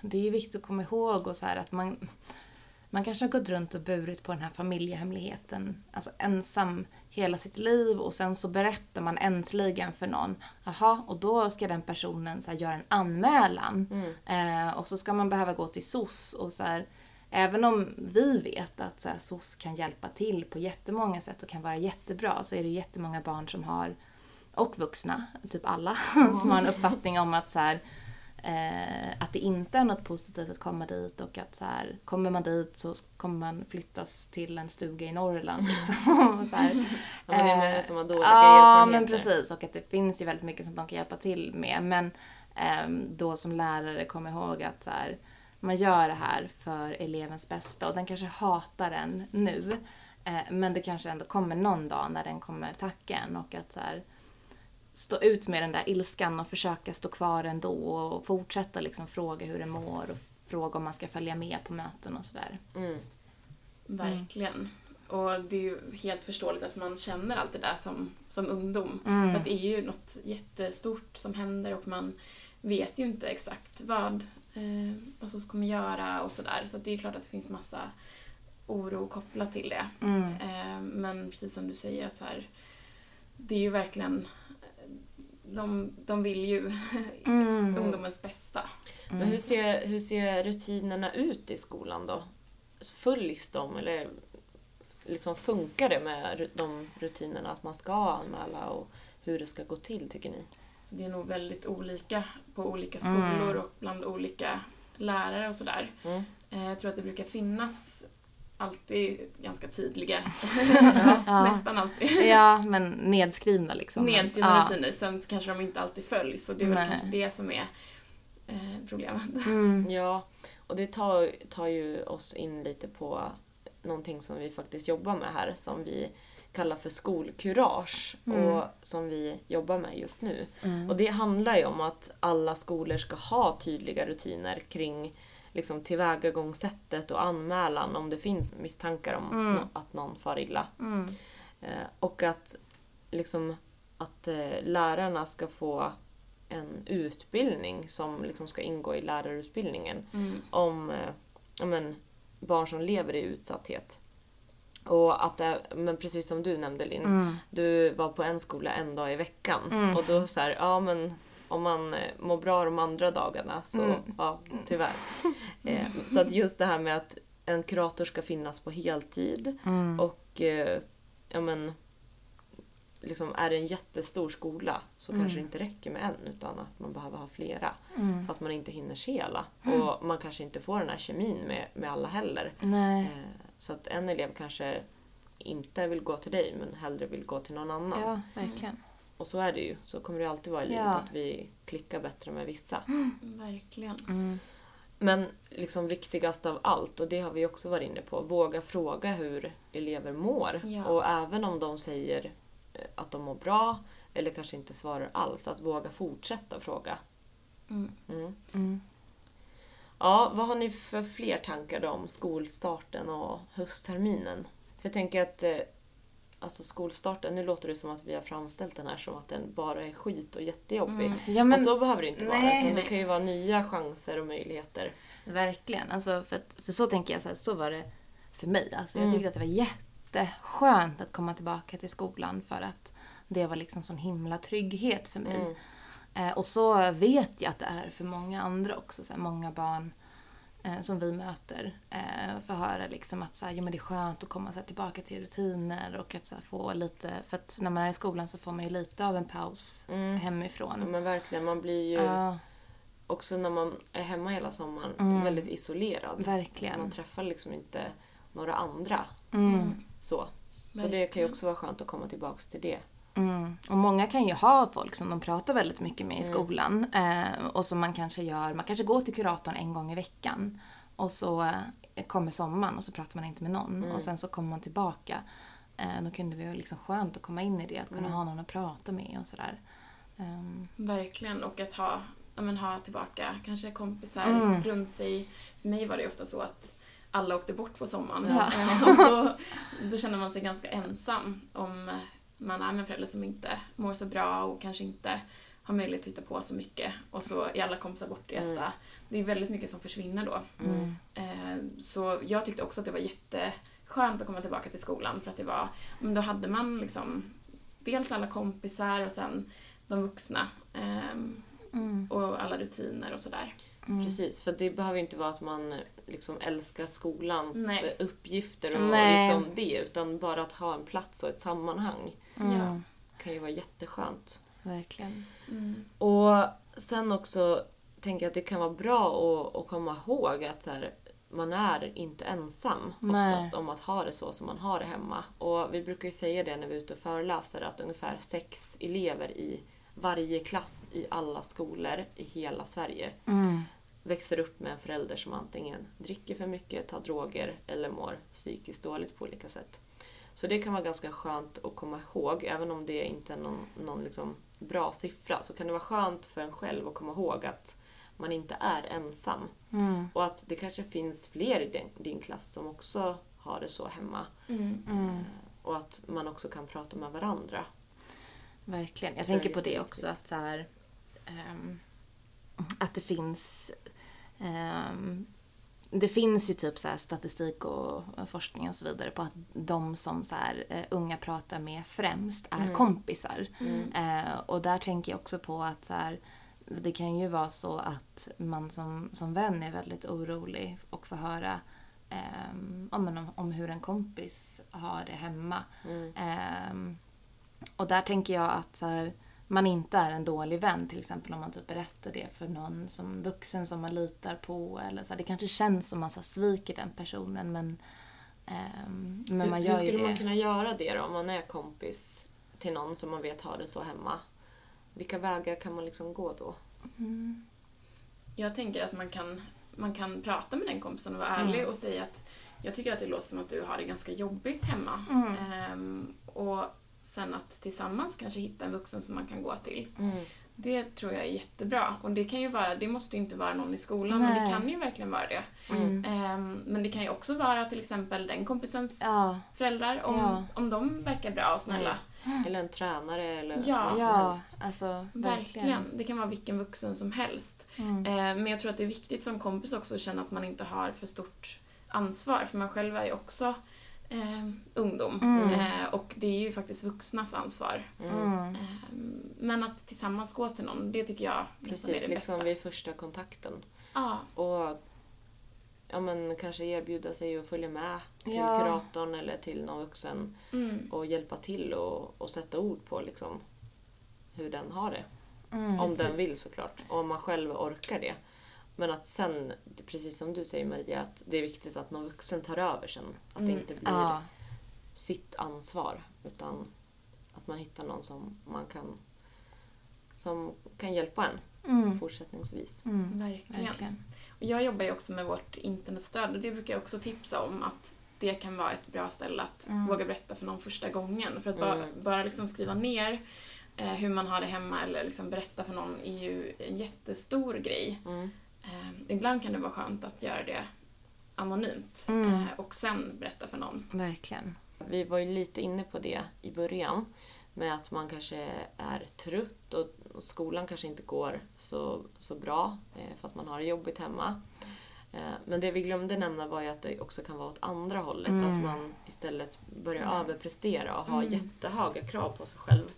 det är ju viktigt att komma ihåg och så att man, man kanske har gått runt och burit på den här familjehemligheten, alltså ensam hela sitt liv och sen så berättar man äntligen för någon, jaha, och då ska den personen så här, göra en anmälan. Eh, och så ska man behöva gå till SOS och så här, Även om vi vet att så här, SOS kan hjälpa till på jättemånga sätt och kan vara jättebra så är det jättemånga barn som har och vuxna, typ alla, som har en uppfattning om att så här, eh, att det inte är något positivt att komma dit och att så här, kommer man dit så kommer man flyttas till en stuga i Norrland. Liksom. Så här, Ja, men det är många eh, som har dåliga Ja, men erfarenheter. precis. Och att det finns ju väldigt mycket som de kan hjälpa till med. Men ehm, då som lärare, kom ihåg att så här, man gör det här för elevens bästa och den kanske hatar den nu. Eh, men det kanske ändå kommer någon dag när den kommer tacka en och att så här, stå ut med den där ilskan och försöka stå kvar ändå och fortsätta liksom fråga hur den mår och fråga om man ska följa med på möten och sådär. Mm. Verkligen. Och det är ju helt förståeligt att man känner allt det där som, som ungdom. Mm. För att det är ju något jättestort som händer och man vet ju inte exakt vad, eh, vad som kommer göra och sådär. Så att det är klart att det finns massa oro kopplat till det. Mm. Eh, men precis som du säger, så här, det är ju verkligen de, de vill ju Mm. ungdomens bästa. Men hur ser, hur ser rutinerna ut i skolan då? Följs de eller liksom funkar det med de rutinerna att man ska anmäla och hur det ska gå till tycker ni? Så det är nog väldigt olika på olika Mm. skolor och bland olika lärare och sådär. Mm. Eh, Jag tror att det brukar finnas alltid ganska tydliga, Ja. nästan alltid, Ja, men nedskrivna liksom. nedskrivna ja. rutiner. Sen kanske de inte alltid följs och det är väl Nej. kanske det som är eh, problemet. Mm. Ja, och det tar, tar ju oss in lite på någonting som vi faktiskt jobbar med här som vi kallar för skolkurage och som vi jobbar med just nu. Och det handlar ju om att alla skolor ska ha tydliga rutiner kring liksom, tillvägagångssättet och anmälan om det finns misstankar om nå- att någon far illa. Mm. Eh, och att, liksom, att eh, lärarna ska få en utbildning som liksom ska ingå i lärarutbildningen Mm. om eh, men, barn som lever i utsatthet. Och att det, men precis som du nämnde Linn, Mm. du var på en skola en dag i veckan. Och då så här, ja men om man eh, mår bra de andra dagarna så Mm. ja, tyvärr. Eh, så att just det här med att en kurator ska finnas på heltid Mm. och eh, ja men liksom är det en jättestor skola så kanske det inte räcker med en utan att man behöver ha flera. Mm. För att man inte hinner se alla. Och man kanske inte får den här kemin med, med alla heller. Eh, Så att en elev kanske inte vill gå till dig men hellre vill gå till någon annan. Ja, verkligen. Och så är det ju. Så kommer det alltid vara i livet Ja. att vi klickar bättre med vissa. Verkligen. Mm. Men liksom viktigast av allt, och det har vi också varit inne på, våga fråga hur elever mår. Ja. Och även om de säger eh, att de mår bra eller kanske inte svarar alls, att våga fortsätta fråga. Mm. Mm. Mm. Ja, vad har ni för fler tankar då om skolstarten och höstterminen? Jag tänker att eh, alltså skolstarten, nu låter det som att vi har framställt den här som att den bara är skit och jättejobbig. Mm. Ja, men och så behöver det inte vara, nej, utan det kan ju vara nya chanser och möjligheter. Verkligen. Alltså, för, att, för så tänker jag, så, här, så var det för mig. Alltså, jag Mm. tyckte att det var jätteskönt att komma tillbaka till skolan för att det var liksom sån himla trygghet för mig. Mm. Eh, och så vet jag att det är för många andra också. Så här, många barn eh, som vi möter eh, får höra liksom att så här, jo, men det är skönt att komma så här, tillbaka till rutiner och att så här, få lite... För att när man är i skolan så får man ju lite av en paus Mm. Ja, hemifrån. men verkligen, man blir ju Ja, också när man är hemma hela sommaren Mm. väldigt isolerad. Man verkligen. träffar liksom inte några andra. Mm. Så, så det kan ju också vara skönt att komma tillbaks till det. Mm. Och många kan ju ha folk som de pratar väldigt mycket med i Mm. skolan. Eh, och som man kanske gör, man kanske går till kuratorn en gång i veckan. Och så eh, kommer sommaren och så pratar man inte med någon. Mm. Och sen så kommer man tillbaka. Eh, då kunde det vara liksom skönt att komma in i det, att kunna Mm. ha någon att prata med och sådär. Ehm, Verkligen. Och att ha, ja, men ha tillbaka kanske kompisar Mm. runt sig. För mig var det ofta så att alla åkte bort på sommaren. Ja. Och då, då känner man sig ganska ensam om man är med en förälder som inte mår så bra och kanske inte har möjlighet att hitta på så mycket. Och så är alla kompisar bortresta. Mm. Det är väldigt mycket som försvinner då. mm. Eh, Så jag tyckte också att det var jätteskönt att komma tillbaka till skolan för att det var, men då hade man liksom dels alla kompisar och sen de vuxna ehm, Mm. och alla rutiner och sådär. Mm. Precis, för det behöver inte vara att man liksom älskar skolans Nej. uppgifter och Nej. liksom det, utan bara att ha en plats och ett sammanhang Mm. Ja. kan ju vara jätteskönt. Verkligen. Mm. Och sen också tänker jag att det kan vara bra att, att komma ihåg att så här, man är inte ensam Nej. oftast om att ha det så som man har det hemma. Och vi brukar ju säga det när vi är ute och föreläser att ungefär sex elever i varje klass i alla skolor i hela Sverige Mm. växer upp med en förälder som antingen dricker för mycket, tar droger eller mår psykiskt dåligt på olika sätt. Så det kan vara ganska skönt att komma ihåg, även om det inte är någon, någon liksom bra siffra, så kan det vara skönt för en själv att komma ihåg att man inte är ensam. Mm. Och att det kanske finns fler i din, din klass som också har det så hemma. Mm. Mm. Och att man också kan prata med varandra. Verkligen. Jag tänker på det också att så här, ehm, att det finns ehm, det finns ju typ så statistik och forskning och så vidare på att de som så här, eh, unga pratar med främst är Mm. kompisar. Mm. Eh, och där tänker jag också på att så här, det kan ju vara så att man som, som vän är väldigt orolig och får höra ehm, om, om, hur en kompis har det hemma. Mm. Ehm, och där tänker jag att så här, man inte är en dålig vän till exempel om man typ berättar det för någon som vuxen som man litar på. Eller så här, det kanske känns som man så här, sviker den personen men, ehm, men man hur, gör hur ju skulle det. man kunna göra det då om man är kompis till någon som man vet har det så hemma? Vilka vägar kan man liksom gå då? Mm. Jag tänker att man kan, man kan prata med den kompisen och vara ärlig Mm. och säga att jag tycker att det låter som att du har det ganska jobbigt hemma. Mm. Ehm, och sen att tillsammans kanske hitta en vuxen som man kan gå till. Mm. Det tror jag är jättebra. Och det kan ju vara, det måste ju inte vara någon i skolan, men Nej. det kan ju verkligen vara det. Mm. Ehm, men det kan ju också vara till exempel den kompisens Ja, föräldrar, om, Ja. om de verkar bra och snälla. Eller en tränare eller Ja. vad som ja helst. alltså verkligen. Verkligen. Det kan vara vilken vuxen som helst. Mm. Eh, Men jag tror att det är viktigt som kompis också att känna att man inte har för stort ansvar. För man själv är ju också eh, ungdom. Mm. Eh, och det är ju faktiskt vuxnas ansvar. Mm. Eh, men att tillsammans gå till någon, det tycker jag nästan är Precis, det liksom bästa. vid första kontakten. Ja, Och ja, men kanske erbjuda sig att följa med till Ja. kuratorn eller till någon vuxen mm, och hjälpa till och, och sätta ord på liksom hur den har det. Mm. Om den Precis. vill såklart. Och om man själv orkar det. Men att sen, precis som du säger Maria, att det är viktigt att någon vuxen tar över sen. Att det Mm. inte blir Ja, sitt ansvar. Utan att man hittar någon som man kan som kan hjälpa en Mm. fortsättningsvis. Mm. Verkligen. Verkligen. Och jag jobbar ju också med vårt internetstöd och det brukar jag också tipsa om att det kan vara ett bra ställe att Mm. våga berätta för någon första gången. För att bara, Mm. bara liksom skriva ner eh, hur man har det hemma eller liksom berätta för någon är ju en jättestor grej. Eh, ibland kan det vara skönt att göra det anonymt Mm. eh, och sen berätta för någon. Verkligen. Vi var ju lite inne på det i början. Med att man kanske är trött och, och skolan kanske inte går så, så bra eh, för att man har det jobbigt hemma. Eh, men det vi glömde nämna var ju att det också kan vara åt andra hållet. Mm. Att man istället börjar Mm. överprestera och ha Mm. jättehöga krav på sig själv.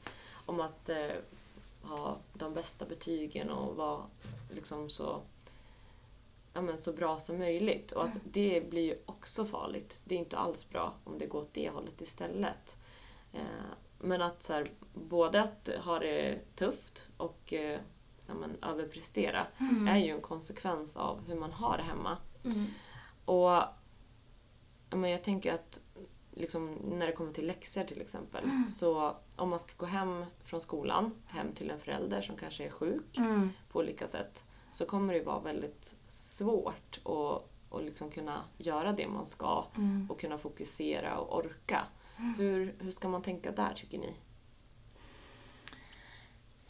Om att eh, ha de bästa betygen och vara liksom så, ja, men så bra som möjligt. Och att det blir ju också farligt. Det är inte alls bra om det går åt det hållet istället. Eh, men att så här, både att ha det tufft och eh, ja, men, överprestera är ju en konsekvens av hur man har det hemma. Mm. Och ja, men jag tänker att liksom, när det kommer till läxor till exempel. Så om man ska gå hem från skolan, hem till en förälder som kanske är sjuk Mm. på olika sätt. Så kommer det vara väldigt svårt att, att liksom kunna göra det man ska Mm. och kunna fokusera och orka. Hur, hur ska man tänka där tycker ni?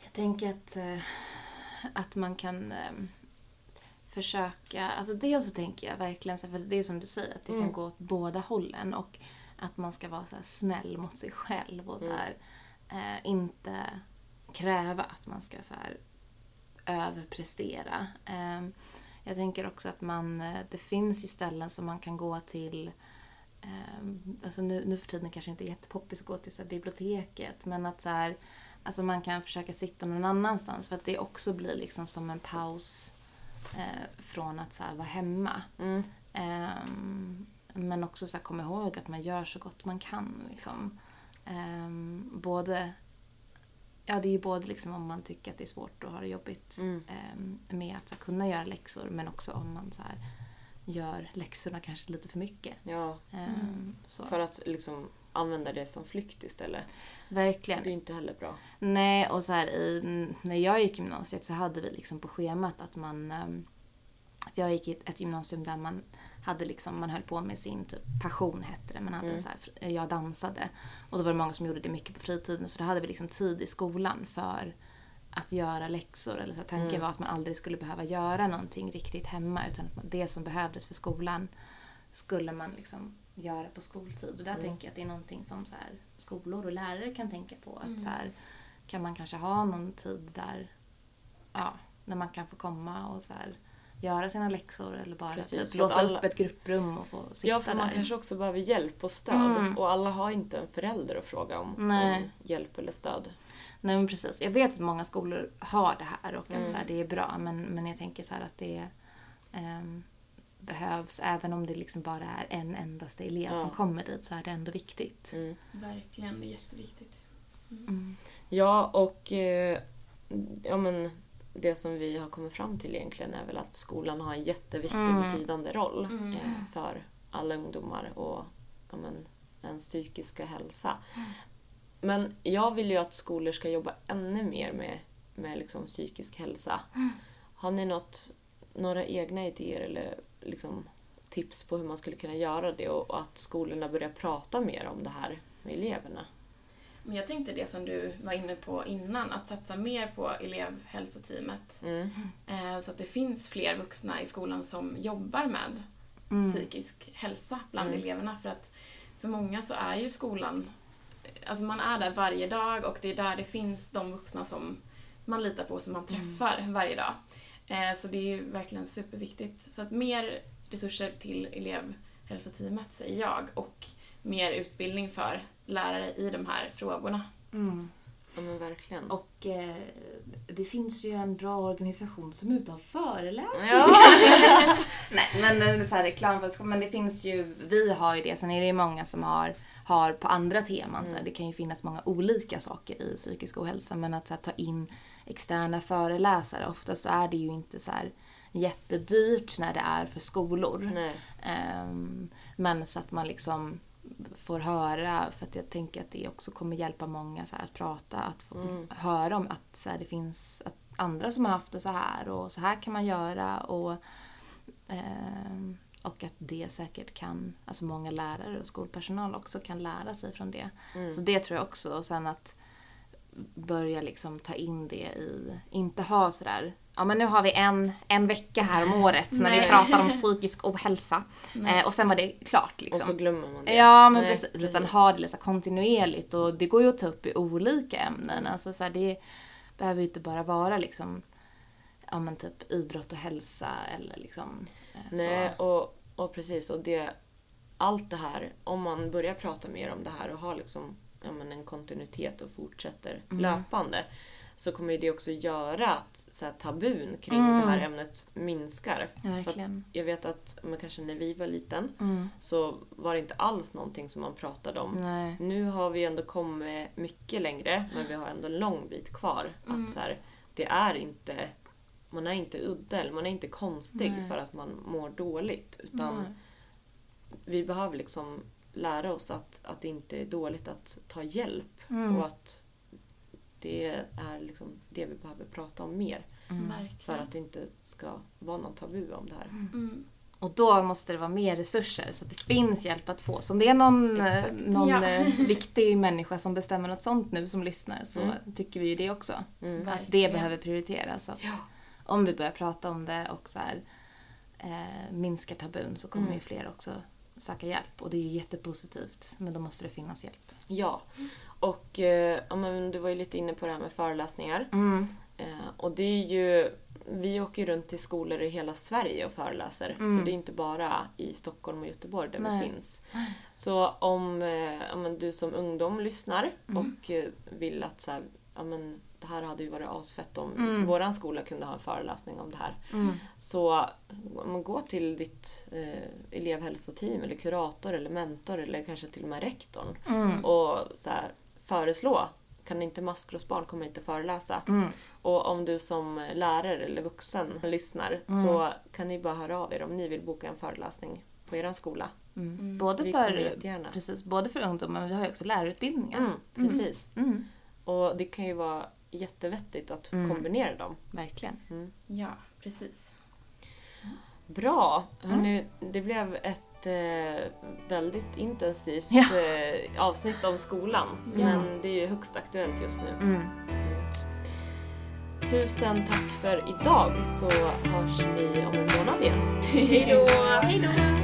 Jag tänker att, eh, att man kan eh, försöka... Alltså dels så tänker jag verkligen, för det är som du säger, att det Mm. kan gå åt båda hållen. Och att man ska vara så snäll mot sig själv och så Mm. här, eh, inte kräva att man ska så här, överprestera. Eh, jag tänker också att man, eh, det finns ju ställen som man kan gå till Um, alltså nu, nu för tiden kanske inte är jättepoppis att gå till så biblioteket men att så här, alltså man kan försöka sitta någon annanstans för att det också blir liksom som en paus eh, från att så här, vara hemma. Mm. Ehm, men också så här, komma ihåg att man gör så gott man kan. Liksom. Ehm, både, ja, det är ju både liksom om man tycker att det är svårt och har det jobbigt Mm. ehm, med att så här, kunna göra läxor men också om man så här, gör läxorna kanske lite för mycket. Ja, Ehm, så. för att liksom använda det som flykt istället. Verkligen. Det är ju inte heller bra. Nej, och så här, i, när jag gick gymnasiet så hade vi liksom på schemat att man... ehm, För jag gick i ett gymnasium där man hade liksom, man höll på med sin typ passion hette det. Man hade Mm. så här, jag dansade. Och då var det många som gjorde det mycket på fritiden. Så då hade vi liksom tid i skolan för att göra läxor. Eller så här, tanken Mm. var att man aldrig skulle behöva göra någonting riktigt hemma. Utan att det som behövdes för skolan skulle man liksom göra på skoltid. Och där Mm. tänker jag att det är någonting som så här, skolor och lärare kan tänka på. Att Mm. så här, kan man kanske ha någon tid där ja, när man kan få komma och så här, göra sina läxor eller bara Precis, typ, låsa att alla- upp ett grupprum och få sitta Ja, för man där. kanske också behöver hjälp och stöd. Mm. Och alla har inte en förälder att fråga om, Nej. om hjälp eller stöd. Nej men precis. Jag vet att många skolor har det här och att Mm. så här, det är bra. Men, men jag tänker så här att det ehm, behövs, även om det liksom bara är en endaste elev Ja. som kommer dit så är det ändå viktigt. Mm. Verkligen, det är jätteviktigt. Mm. Ja, och eh, ja, men det som vi har kommit fram till egentligen är väl att skolan har en jätteviktig Mm. betydande roll Mm. eh, för alla ungdomar och ja, men, ens psykiska hälsa. Men jag vill ju att skolor ska jobba ännu mer med, med liksom psykisk hälsa. Har ni något, några egna idéer eller liksom tips på hur man skulle kunna göra det och, och att skolorna börjar prata mer om det här med eleverna? Men jag tänkte det som du var inne på innan, att satsa mer på elevhälsoteamet. Mm. Eh, så att det finns fler vuxna i skolan som jobbar med Mm. psykisk hälsa bland Mm. eleverna. För att för många så är ju skolan, alltså man är där varje dag och det är där det finns de vuxna som man litar på, som man träffar varje dag. Eh, så det är ju verkligen superviktigt. Så att mer resurser till elevhälsoteamet säger jag och mer utbildning för lärare i de här frågorna. Mm. Ja men verkligen. Och eh, det finns ju en bra organisation som är ute och föreläser. Ja. Nej, men är så här Men det finns ju, vi har ju det. Sen är det ju många som har, har på andra teman. Så här, det kan ju finnas många olika saker i psykisk ohälsa. Men att så här, ta in externa föreläsare, ofta så är det ju inte så här jättedyrt när det är för skolor. Nej. Ehm, men så att man liksom får höra, för att jag tänker att det också kommer hjälpa många så här, att prata, att få Mm. höra om att så här, det finns att andra som har haft det så här och så här kan man göra och, ehm, och att det säkert kan, alltså många lärare och skolpersonal också kan lära sig från det. Mm. Så det tror jag också. Och sen att börja liksom ta in det i, inte ha sådär, ja men nu har vi en, en vecka här om året när vi pratar om psykisk ohälsa. Eh, och sen var det klart Och liksom. så glömmer man det. Ja men Nej, precis, utan ha det liksom kontinuerligt och det går ju att ta upp i olika ämnen. Alltså så här, det behöver ju inte bara vara liksom, ja men typ idrott och hälsa eller liksom eh, Nej, så. och, och precis. Och det, allt det här, om man börjar prata mer om det här och har liksom, ja, men en kontinuitet och fortsätter Mm. löpande så kommer det också göra att så här, tabun kring Mm. det här ämnet minskar. Ja, jag vet att men kanske när vi var liten Mm. så var det inte alls någonting som man pratade om. Nej. Nu har vi ändå kommit mycket längre men vi har ändå en lång bit kvar. Mm. Att så här, det är inte, man är inte udda eller man är inte konstig Nej. för att man mår dåligt. Utan Nej. vi behöver liksom lära oss att, att det inte är dåligt att ta hjälp. Mm. Och att det är liksom det vi behöver prata om mer. Mm. För att det inte ska vara någon tabu om det här. Mm. Och då måste det vara mer resurser så att det finns hjälp att få. Så om det är någon, eh, Exakt. någon Ja. eh, viktig människa som bestämmer något sånt nu som lyssnar så Mm. tycker vi ju det också. Mm. Att det behöver prioriteras. Att Ja. Om vi börjar prata om det och så här, eh, minskar tabun så kommer Mm. ju fler också söka hjälp. Och det är ju jättepositivt. Men då måste det finnas hjälp. Ja. Och eh, ja, men du var ju lite inne på det här med föreläsningar. Mm. Eh, och det är ju, vi åker ju runt till skolor i hela Sverige och föreläser. Mm. Så det är inte bara i Stockholm och Göteborg där Nej. vi finns. Så om eh, ja, men du som ungdom lyssnar Mm. och eh, vill att så här, ja, men, det här hade ju varit asfett om Mm. våran skola kunde ha en föreläsning om det här. Mm. Så gå till ditt eh, elevhälsoteam eller kurator eller mentor eller kanske till och med rektorn Mm. och så här, föreslå kan inte maskrosbarn komma hit och föreläsa? Mm. Och om du som lärare eller vuxen lyssnar Mm. så kan ni bara höra av er om ni vill boka en föreläsning på er skola. Mm. Mm. Både, för, precis, både för ungdomar men vi har ju också lärarutbildningar. Mm, precis. Mm. Och det kan ju vara jättevettigt att Mm. kombinera dem. Verkligen. Mm. Ja, precis. Bra! Mm. Hörrni, det blev ett eh, väldigt intensivt Ja. eh, avsnitt om skolan. Ja. Men det är ju högst aktuellt just nu. Mm. Tusen tack för idag så hörs vi om en månad igen. Hej då!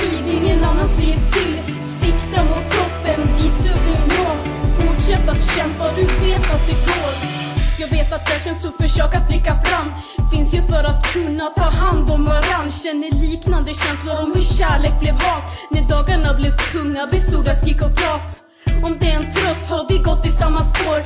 se till. Sikta mot toppen, dit du vill nå. Fortsätt att kämpa, du vet att det går. Jag vet att det känns tufft, försök att blicka fram. Finns ju för att kunna ta hand om varann. Känner liknande känslor om hur kärlek blev hat. När dagarna blev tunga bestod av skrik och prat. Om det är en tröst har vi gått i samma spår.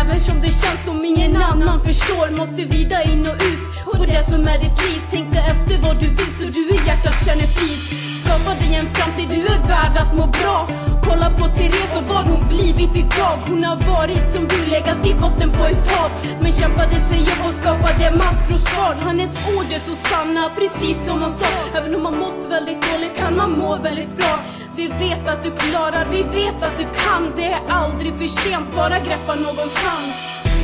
Även som det känns som ingen annan förstår Måste vrida in och ut. På det som är ditt liv Tänka efter vad du vill så du i hjärtat känner frid skapa dig en framtid, du är värd att må bra. Kolla på Therese och vad hon blivit idag. Hon har varit som du, legat i botten på ett hav. Men kämpade sig upp och skapade maskrosbad Hennes ord är så sanna, precis som hon sa. Även om man mått väldigt dåligt kan man må väldigt bra. Vi vet att du klarar, vi vet att du kan. Det är aldrig för sent, bara greppa någons hand